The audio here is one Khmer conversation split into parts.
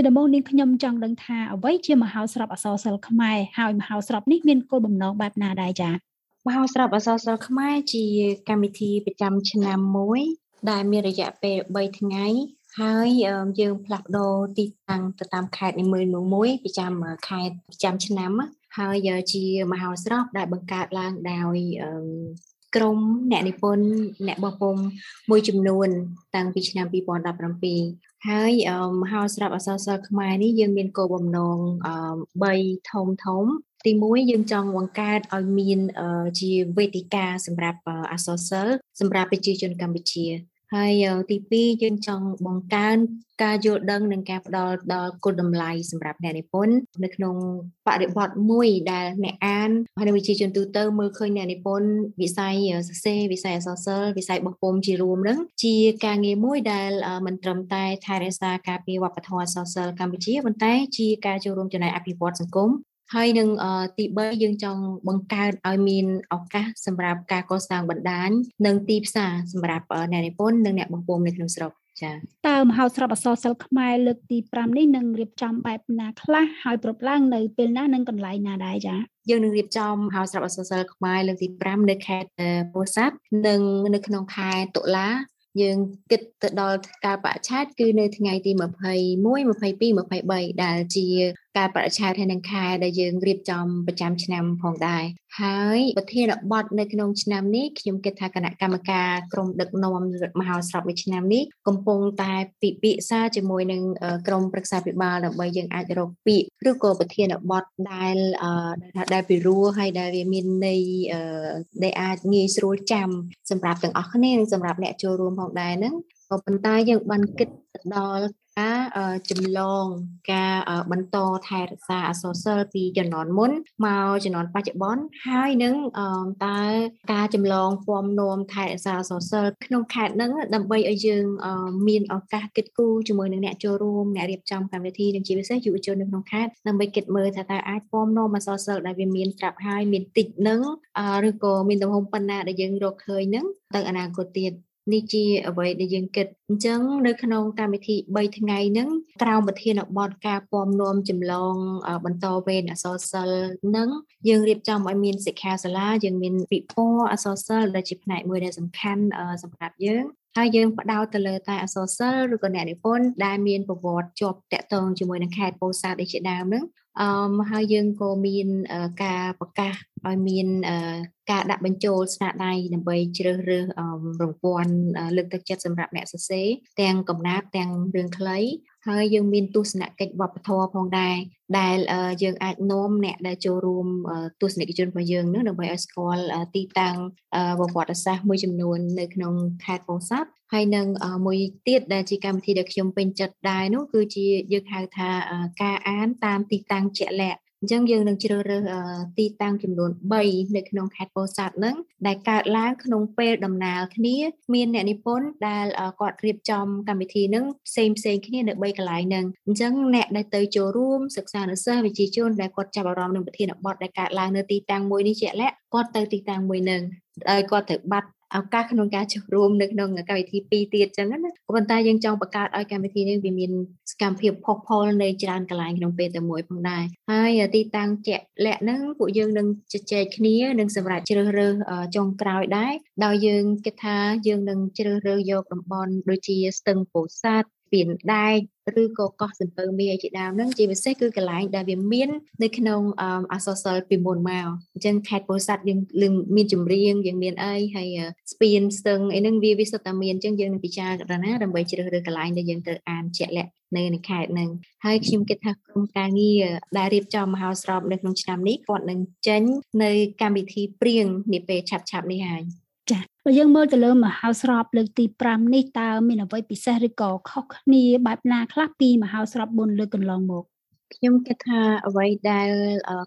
ជាដំបូងនាងខ្ញុំចង់ដឹងថាអ្វីជាមហោស្រពអក្សរសិល្ប៍ខ្មែរហើយមហោស្រពនេះមានគោលបំណងបែបណាដែរចា៎មហោស្រពអក្សរសិល្ប៍ខ្មែរជាកម្មវិធីប្រចាំឆ្នាំមួយ ដែលមានរយៈពេល3ថ្ងៃហើយយើងផ្លាស់ប្ដូរទីតាំងទៅតាមខេត្តនីមួយៗប្រចាំខេត្តប្រចាំឆ្នាំហើយជាមហោស្រពដែលបង្កើតឡើងដោយ ក្រុមអ្នកនិពន្ធអ្នកបោះពុំមួយចំនួន តាំងពីឆ្នាំ2017ហើយមហោស្រពអសរសិល្ប៍ខ្មែរនេះយើងមានគោលបំណង3ធំធំទី1យើងចង់បង្កើតឲ្យមានជាវេទិកាសម្រាប់អសរសិល្ប៍សម្រាប់ប្រជាជនកម្ពុជា ហើយទី2យើងចង់បង្កើនការយល់ដឹងនិងការផ្ដល់ដល់គុណតម្លៃសម្រាប់អ្នកនិពន្ធនៅក្នុងបរិបទមួយដែលអ្នកអានហើយវិជាជនទូទៅមើលឃើញអ្នកនិពន្ធវិស័យសរសេរវិស័យអក្សរសិល្ប៍វិស័យបោះពុំជារួមនឹងជាការងារមួយដែលមិនត្រឹមតែថែរក្សាការពារវប្បធម៌អក្សរសិល្ប៍កម្ពុជាប៉ុន្តែជាការចូលរួមចំណែកអភិវឌ្ឍសង្គម ហើយនឹងទី3យើងចង់បង្កើតឲ្យមានឱកាសសម្រាប់ការកសាងបណ្ដាញនិងទីផ្សារសម្រាប់អ្នកនិពន្ធនិងអ្នកបង្ពុំនៅក្នុងស្រុកចា៎តើមហោស្រពអសរសិល្ប៍ខ្មែរលើកទី5នេះនឹងរៀបចំបែបណាខ្លះហើយប្រពឡើងនៅពេលណានិងកន្លែងណាដែរចា៎យើងនឹងរៀបចំមហោស្រពអសរសិល្ប៍ខ្មែរលើកទី5នៅខេត្តពោធិ៍សាត់និងនៅក្នុងខែតុលាយើងគិតទៅដល់ការបរិច្ឆេទគឺនៅថ្ងៃទី21 22 23ដែលជាការបរិច្ឆេទហើយនឹងខែដែលយើងរៀបចំប្រចាំឆ្នាំផងដែរហើយប្រធានបទនៅក្នុងឆ្នាំនេះខ្ញុំគិតថាគណៈកម្មការក្រមដឹកនាំមហោស្រពមួយឆ្នាំនេះកំពុងតែពិភាក្សាជាមួយនឹងក្រមប្រឹក្សាពិបាលដើម្បីយើងអាចរកពាក្យឬក៏ប្រធានបទដែលដែលពិរោះហើយដែលវាមានន័យដែលអាចងាយស្រួលចាំសម្រាប់ទាំងអស់គ្នានិងសម្រាប់អ្នកចូលរួមផងដែរហ្នឹងក៏ប៉ុន្តែយើងបានគិតដល់ ការចម្លងការបន្តថែរក្សាអសរសិល្ប៍ពីជំនាន់មុនមកជំនាន់បច្ចុប្បន្នហើយនឹងតើការចម្លងពំនោមថែរក្សាអសរសិល្ប៍ក្នុងខេត្តហ្នឹងដើម្បីឲ្យយើងមានឱកាសគិតគូរជាមួយនឹងអ្នកចូលរួមអ្នករៀបចំកម្មវិធីនិងជាពិសេសយុវជននៅក្នុងខេត្តដើម្បីគិតមើលថាតើអាចពំនោមអសរសិល្ប៍ដែលវាមានត្រាប់ហើយមានតិចនឹងឬក៏មានទំហំប៉ុណ្ណាដែលយើងរកឃើញនឹងទៅអនាគតទៀត នេះជាអ្វីដែលយើងគិតអញ្ចឹងនៅក្នុងកម្មវិធី3ថ្ងៃហ្នឹងក្រោមប្រធានបទការពំនាំចម្លងបន្តវេនអសរសិល្ប៍ហ្នឹងយើងរៀបចំឲ្យមានសិក្ខាសាលាយើងមានពិព័រណ៍អសរសិល្ប៍ដែលជាផ្នែកមួយដែលសំខាន់សម្រាប់យើងហើយយើងបដោតទៅលើតែអសរសិល្ប៍ឬក៏អ្នកនិពន្ធដែលមានប្រវត្តិជាប់តាក់ទងជាមួយនឹងខេត្តពោធិ៍សាត់ដូចជាដើមហ្នឹង អឺហើយយើងក៏មានការប្រកាសឲ្យមានការដាក់បញ្ចូលស្នាដៃដើម្បីជ្រើសរើសរង្វាន់លើកទឹកចិត្តសម្រាប់អ្នកសរសេរទាំងកំណាព្យទាំងរឿងខ្លីហើយយើងមានទស្សនកិច្ចវប្បធម៌ផងដែរដែលយើងអាចនាំអ្នកដែលចូលរួមទស្សនិកជនរបស់យើងនឹងដើម្បីឲ្យស្គាល់ទីតាំងប្រវត្តិសាស្ត្រមួយចំនួននៅក្នុងខេត្តពោធិ៍សាត់ ហើយនឹងមួយទៀតដែលជាកម្មវិធីដែលខ្ញុំពេញចិត្តដែរនោះគឺជាយើងហៅថាការអានតាមទីតាំងជាក់លាក់អញ្ចឹងយើងនឹងជ្រើសរើសទីតាំងចំនួន3នៅក្នុងខេត្តពោធិ៍សាត់ហ្នឹងដែលកើតឡើងក្នុងពេលដំណើរគ្នា មានអ្នកនិពន្ធដែលគាត់រៀបចំកម្មវិធីហ្នឹងផ្សេងផ្សេងគ្នានៅ3កន្លែងហ្នឹងអញ្ចឹងអ្នកដែលទៅចូលរួមសិក្សានៅសិស្សវិជ្ជាជនដែលគាត់ចាប់អារម្មណ៍នឹងប្រធានបទដែលកើតឡើងនៅទីតាំងមួយនេះជាក់លាក់គាត់ទៅទីតាំងមួយហ្នឹងហើយគាត់ត្រូវបាត់ ឱកាសក្នុងការចូលរួមនៅក្នុងកម្មវិធីពីរទៀតចឹងណាប៉ុន្តែយើងចង់បង្កើតឲ្យកម្មវិធីនេះវាមានសកម្មភាពផុសផុលនៅច្រើនកន្លែងក្នុងពេលតែមួយផងដែរហើយទីតាំងជាក់លាក់ហ្នឹងពួកយើងនឹងជជែកគ្នានឹងសម្រាប់ជ្រើសរើសចុងក្រោយដែរដោយយើងគិតថាយើងនឹងជ្រើសរើសយកតំបន់ដូចជាស្ទឹងពោធិ៍សាត់ស្ពានដែក ឬក៏កោះសំពៅមាជាដើមហ្នឹងជាពិសេសគឺកន្លែងដែលវាមាននៅក្នុងអសរសិល្ប៍ពីមុនមកអញ្ចឹងខេត្តពោធិ៍សាត់យើងមានចម្រៀងយើងមានអីហើយស្ពានស្ទឹងអីហ្នឹងវាវាសុទ្ធតែមានអញ្ចឹងយើងនឹងពិចារណាដើម្បីជ្រើសរើសកន្លែងដែលយើងត្រូវអានជាក់លាក់នៅในខេត្តហ្នឹងហើយខ្ញុំគិតថាក្រុមការងារដែលរៀបចំមហោស្រពនៅក្នុងឆ្នាំនេះគាត់នឹងចេញនៅកម្មវិធីព្រៀងនាពេលឆាប់ឆាប់នេះហើយ ចាបើយើងមើលទៅលើមហោស្រពលើកទី5នេះតើមានអ្វីពិសេសឬក៏ខុសគ្នាបែបណាខ្លះពីមហោស្រព4លើកកន្លងមកខ្ញុំគិតថាអ្វីដែល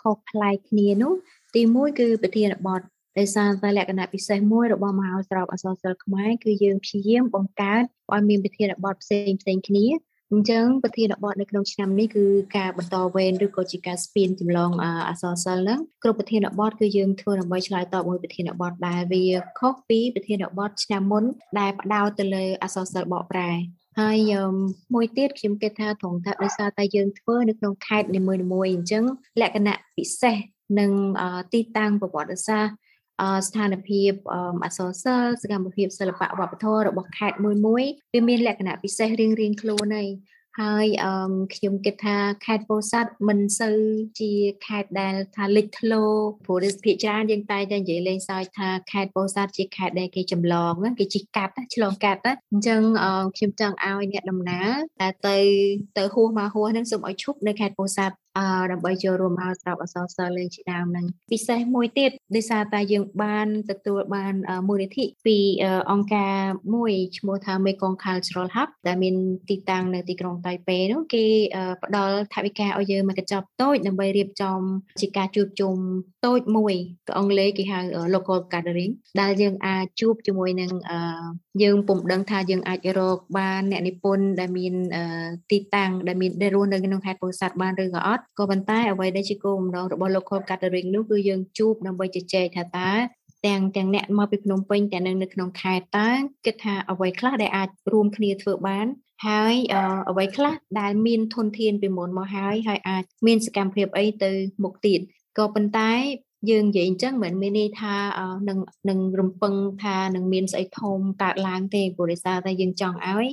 ខុសប្លែកគ្នានោះទី1គឺប្រធានបទដោយសារតែលក្ខណៈពិសេសមួយរបស់មហោស្រពអសរសិល្ប៍ខ្មែរគឺយើងព្យាយាមបង្កើតឲ្យមានប្រធានបទផ្សេងផ្សេងគ្នា អញ្ចឹងប្រធានបទនៅក្នុងឆ្នាំនេះគឺការបន្តវេនឬក៏ជាការស្ពានចម្លងអសរសិល្ប៍ហ្នឹងគ្រប់ប្រធានបទគឺយើងធ្វើដើម្បីឆ្លើយតបមួយប្រធានបទដែលវាខុសពីប្រធានបទឆ្នាំមុនដែលផ្ដោតទៅលើអសរសិល្ប៍បកប្រែហើយមួយទៀតខ្ញុំគិតថាត្រង់ថាដោយសារតែយើងធ្វើនៅក្នុងខេត្តនីមួយៗអញ្ចឹងលក្ខណៈពិសេសនិងទីតាំងប្រវត្តិសាស្ត្រ ស្ថានភាពអសរសិល្ប៍សកម្មភាពសិល្បៈវប្បធម៌របស់ខេត្តមួយមួយវាមានលក្ខណៈពិសេសរៀងៗខ្លួនហើយហើយអឺខ្ញុំគិតថាខេត្តពោធិ៍សាត់មិនសូវជាខេត្តដែលថាលេចធ្លោព្រោះភាគច្រើនយើងតែតែនិយាយលេងសើចថាខេត្តពោធិ៍សាត់ជាខេត្តដែលគេចម្លងគេជិះកាត់ឆ្លងកាត់អញ្ចឹងខ្ញុំចង់ឲ្យអ្នកដំណើរតែទៅទៅហួសមកហួសហ្នឹងសូមឲ្យឈប់នៅខេត្តពោធិ៍សាត់អឺ ដើម្បីចូលរួមឲ្យស្រាប់អសរសិល្ប៍លេងជាដើមនឹងពិសេសមួយទៀតដោយសារតែយើងបានទទួលបានមូលនិធិពីអង្គការមួយឈ្មោះថា Mekong Cultural Hub ដែលមានទីតាំងនៅទីក្រុងតៃប៉េនោះគេផ្ដល់ថវិកាឲ្យយើងមកកញ្ចប់តូចដើម្បីរៀបចំជាការជួបជុំតូចមួយទៅអង់គ្លេសគេហៅ local gathering ដែលយើងអាចជួបជាមួយនឹងយើងពុំដឹងថាយើងអាចរកបានអ្នកនិពន្ធដែលមានទីតាំងដែលមានដែលរស់នៅក្នុងខេត្តពោធិ៍សាត់បានឬក៏អត់ក៏ប៉ុន្តែអ្វីដែលជាគោលបំណងរបស់ local gathering នោះគឺយើងជួបដើម្បីជជែកថាតើទាំងទាំងអ្នកមកពីភ្នំពេញទាំងនៅក្នុងខេត្តតើគិតថាអ្វីខ្លះដែលអាចរួមគ្នាធ្វើបានហើយអ្វីខ្លះដែលមានធនធានពីមុនមកហើយហើយអាចមានសកម្មភាពអីទៅមុខទៀតក៏ប៉ុន្តែ យើងនិយាយអញ្ចឹងមិនមានន័យថានឹងនឹងរំពឹងថានឹងមានស្អីធំកើតឡើងទេព្រោះដោយសារតែយើងចង់ឲ្យ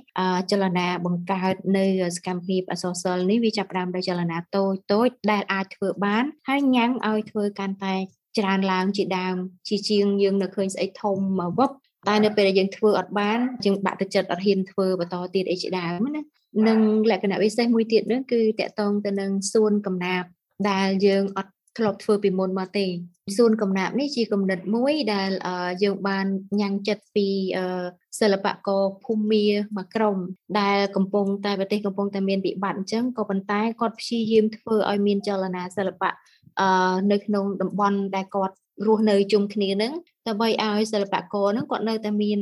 ចលនាបង្កើតនៅសកម្មភាពអសរសិល្ប៍នេះវាចាប់ផ្ដើមដោយចលនាតូចតូចដែលអាចធ្វើបានហើយញ៉ាំងឲ្យធ្វើកាន់តែច្រើនឡើងជាដើមជាជាងយើងនៅឃើញស្អីធំមកវឹបតែនៅពេលដែលយើងធ្វើអត់បានយើងបាក់ទឹកចិត្តអត់ហ៊ានធ្វើបន្តទៀតអីជាដើមណានិងលក្ខណៈពិសេសមួយទៀតនោះគឺតកតងទៅនឹងសួនកំណាបដែលយើងអត់ ធ្លាប់ធ្វើពីមុនមកទេសួនកំណាបនេះជាគំនិតមួយដែលយើងបានញ៉ាំងចិត្តពីសិល្បករភូមាមួយក្រុមដែលកំពុងតែប្រទេសកំពុងតែមានវិបត្តិអញ្ចឹងក៏ប៉ុន្តែគាត់ព្យាយាមធ្វើឲ្យមានចលនាសិល្បៈនៅក្នុងតំបន់ដែលគាត់ រស់នៅជុំគ្នានឹងដើម្បីឲ្យសិល្បករនឹងគាត់នៅតែមាន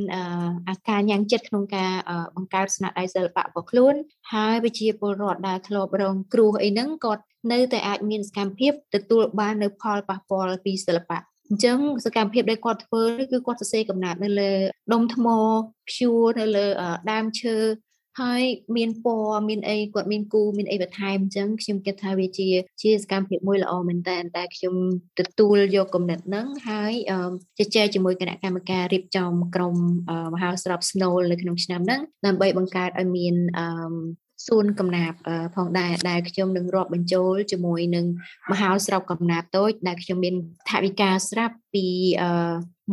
អាការញ៉ាំងចិត្តក្នុងការបង្កើតស្នាដៃសិល្បៈរបស់ខ្លួនហើយវិជាពលរដ្ឋដែលធ្លាប់រងគ្រោះអីហ្នឹងគាត់នៅតែអាចមានសកម្មភាពទទួលបាននៅផលប៉ះពាល់ពីសិល្បៈអញ្ចឹងសកម្មភាពដែលគាត់ធ្វើគឺគាត់សរសេរកំណាត់នៅលើដុំថ្មព្យួរនៅលើដើមឈើ ហើយមានពណ៌មានអីគាត់មានគូមានអីបន្ថែមអញ្ចឹងខ្ញុំគិតថាវាជា ជាសកម្មភាពមួយល្អមែនតើតែខ្ញុំទទួលយកគំនិតហ្នឹងហើយជជែកជាមួយគណៈកម្មការរៀបចំក្រុមមហោស្រព Snow នៅក្នុងឆ្នាំហ្នឹងដើម្បីបង្កើតឲ្យមានសួនកំណាបផងដែរដែលខ្ញុំនឹងរាប់បញ្ចូលជាមួយនឹងមហោស្រពកំណាបតូចដែលខ្ញុំមានថវិកាស្រាប់ពី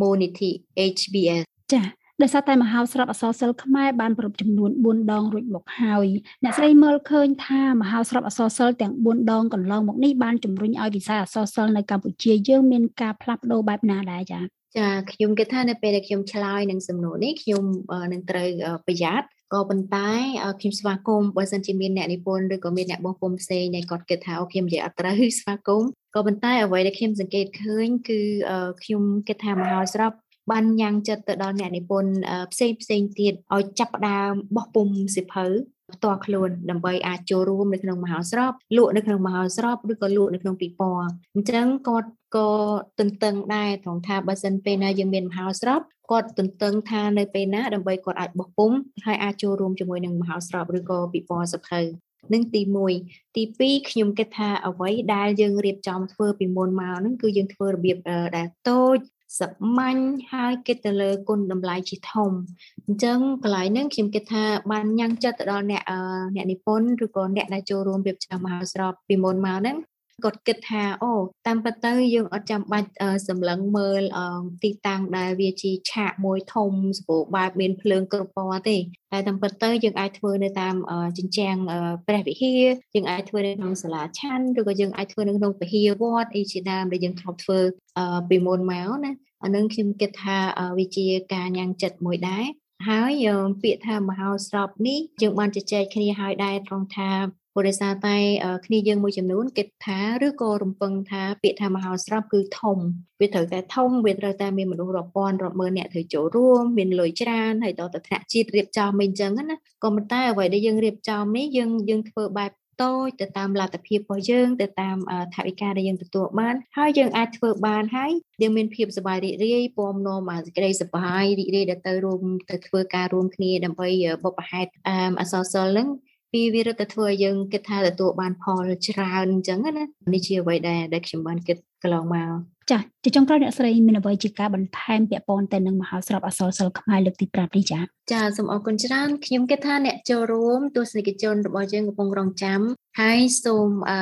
មូលនិធិ HBS ចា៎ ដោយសារតែមហោស្រពអសរសិល្ប៍ខ្មែរបានប្រពចំនួន4ដងរួចមកហើយអ្នកស្រីមើលឃើញថាមហោស្រពអសរសិល្ប៍ទាំង4ដងកន្លងមកនេះបានជំរុញឲ្យវិស័យអសរសិល្ប៍នៅកម្ពុជាយើងមានការផ្លាស់ប្ដូរបែបណាដែរចា៎ចាខ្ញុំគិតថានៅពេលដែលខ្ញុំឆ្លើយនឹងសំណួរនេះខ្ញុំនឹងត្រូវប្រយ័ត្នក៏ប៉ុន្តែខ្ញុំស្វាគមន៍បើសិនជាមានអ្នកនិពន្ធឬក៏មានអ្នកបោះពុំផ្សេងដែលគាត់គិតថាអូខ្ញុំនិយាយអត់ត្រូវស្វាគមន៍ក៏ប៉ុន្តែអ្វីដែលខ្ញុំសង្កេតឃើញគឺខ្ញុំគិតថាមហោស្រព បានញ៉ាំងចិត្តទៅដល់អ្នកនិពន្ធផ្សេងផ្សេងទៀតឲ្យចាប់ផ្ដើមបោះពុំសិភៅផ្ទាល់ខ្លួនដើម្បីអាចចូលរួមនៅក្នុងមហោស្រពលក់នៅក្នុងមហោស្រពឬក៏លក់នៅក្នុងពិព័រណ៍អញ្ចឹងគាត់ក៏ទន្ទឹងដែរត្រង់ថាបើសិនពេលណាយើងមានមហោស្រពគាត់ទន្ទឹងថានៅពេលណាដើម្បីគាត់អាចបោះពុំហើយអាចចូលរួមជាមួយនឹងមហោស្រពឬក៏ពិព័រណ៍សិភៅនឹងទី1ទី2ខ្ញុំគិតថាអ្វីដែលយើងរៀបចំធ្វើពីមុនមកហ្នឹងគឺយើងធ្វើរបៀបដែលតូច សាមញ្ញហើយគិតទៅលើគុណតម្លៃជាធំអញ្ចឹងកន្លែងហ្នឹងខ្ញុំគិតថាបានញ៉ាំងចិត្តទៅដល់អ្នកអ្នកនិពន្ធឬក៏អ្នកដែលចូលរួមរៀបចំមហោស្រពពីមុនមកហ្នឹង គាត់គិតថាអូតាមពិតទៅយើងអត់ចាំបាច់សម្លឹងមើលទីតាំងដែលវាជាឆាកមួយធំសម្បូរបែបមានភ្លើងគ្រប់ពណ៌ទេតែតាមពិតទៅយើងអាចធ្វើនៅតាមជញ្ជាំងព្រះវិហារយើងអាចធ្វើនៅក្នុងសាលាឆាន់ឬក៏យើងអាចធ្វើនៅក្នុងពហិវត្តអីជាដើមដែលយើងធ្លាប់ធ្វើពីមុនមកណាអានឹងខ្ញុំគិតថាវាជាការញ៉ាំងចិត្តមួយដែរហើយពាក្យថាមហោស្រពនេះយើងបានជជែកគ្នាហើយដែរត្រង់ថា ព្រោះដោយសារតែគ្នាយើងមួយចំនួនគិតថាឬក៏រំពឹងថាពាក្យថាមហោស្រពគឺធំវាត្រូវតែធំវាត្រូវតែមានមនុស្សរាប់ពាន់រាប់ម៉ឺនអ្នកត្រូវចូលរួមមានលុយច្រើនហើយតទៅថ្នាក់ជាតិរៀបចំមិនអញ្ចឹងណាក៏ប៉ុន្តែអ្វីដែលយើងរៀបចំនេះយើងយើងធ្វើបែបតូចទៅតាមលទ្ធភាពរបស់យើងទៅតាមថវិកាដែលយើងទទួលបានហើយយើងអាចធ្វើបានហើយយើងមានភាពសប្បាយរីករាយពំនាំសេចក្តីសប្បាយរីករាយដែលទៅរួមទៅធ្វើការរួមគ្នាដើម្បីបុព្វហេតុអសរសិលនឹង ពីវារត់ទៅធ្វើឲ្យយើងគិតថាទទួលបានផលច្រើនអញ្ចឹងណានេះជាអ្វីដែលដែលខ្ញុំបានគិតកន្លងមកចាជាចុងក្រោយអ្នកស្រីមានអ្វីជាការបន្ថែមពាក់ព័ន្ធទៅនឹងមហោស្រពអសរសិល្ប៍ខ្មែរលើកទី5នេះចាចាសូមអរគុណច្រើនខ្ញុំគិតថាអ្នកចូលរួមទស្សនិកជនរបស់យើងកំពុងរងចាំ ហើយសូមអឺ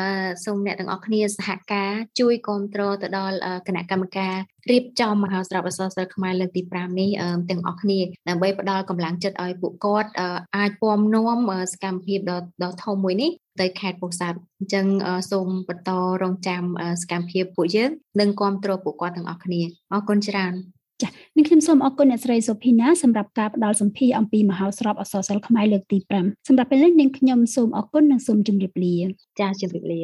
សូមអ្នកទាំងអស់គ្នាសហការជួយគ្រប់គ្រងទៅដល់គណៈកម្មការរៀបចំមហោស្រពអសរសិល្ប៍ខ្មែរលើកទី5នេះទាំងអស់គ្នាដើម្បីផ្ដល់កម្លាំងចិត្តឲ្យពួកគាត់អាចពំនាំសកម្មភាពដ៏ដ៏ធំមួយនេះទៅខេត្តពោធិ៍សាត់អញ្ចឹងសូមបន្តរងចាំសកម្មភាពពួកយើងនិងគ្រប់គ្រងពួកគាត់ទាំងអស់គ្នាអរគុណច្រើន ចា៎នឹងខ្ញុំសូមអរគុណអ្នកស្រីសុភីណាសម្រាប់ការផ្ដល់សម្ភារអំពីមហោស្រពអក្សរសិល្ប៍ខ្មែរលើកទី5សម្រាប់ពេលនេះនាងខ្ញុំសូមអរគុណនិងសូមជម្រាបលាចា៎ជម្រាបលា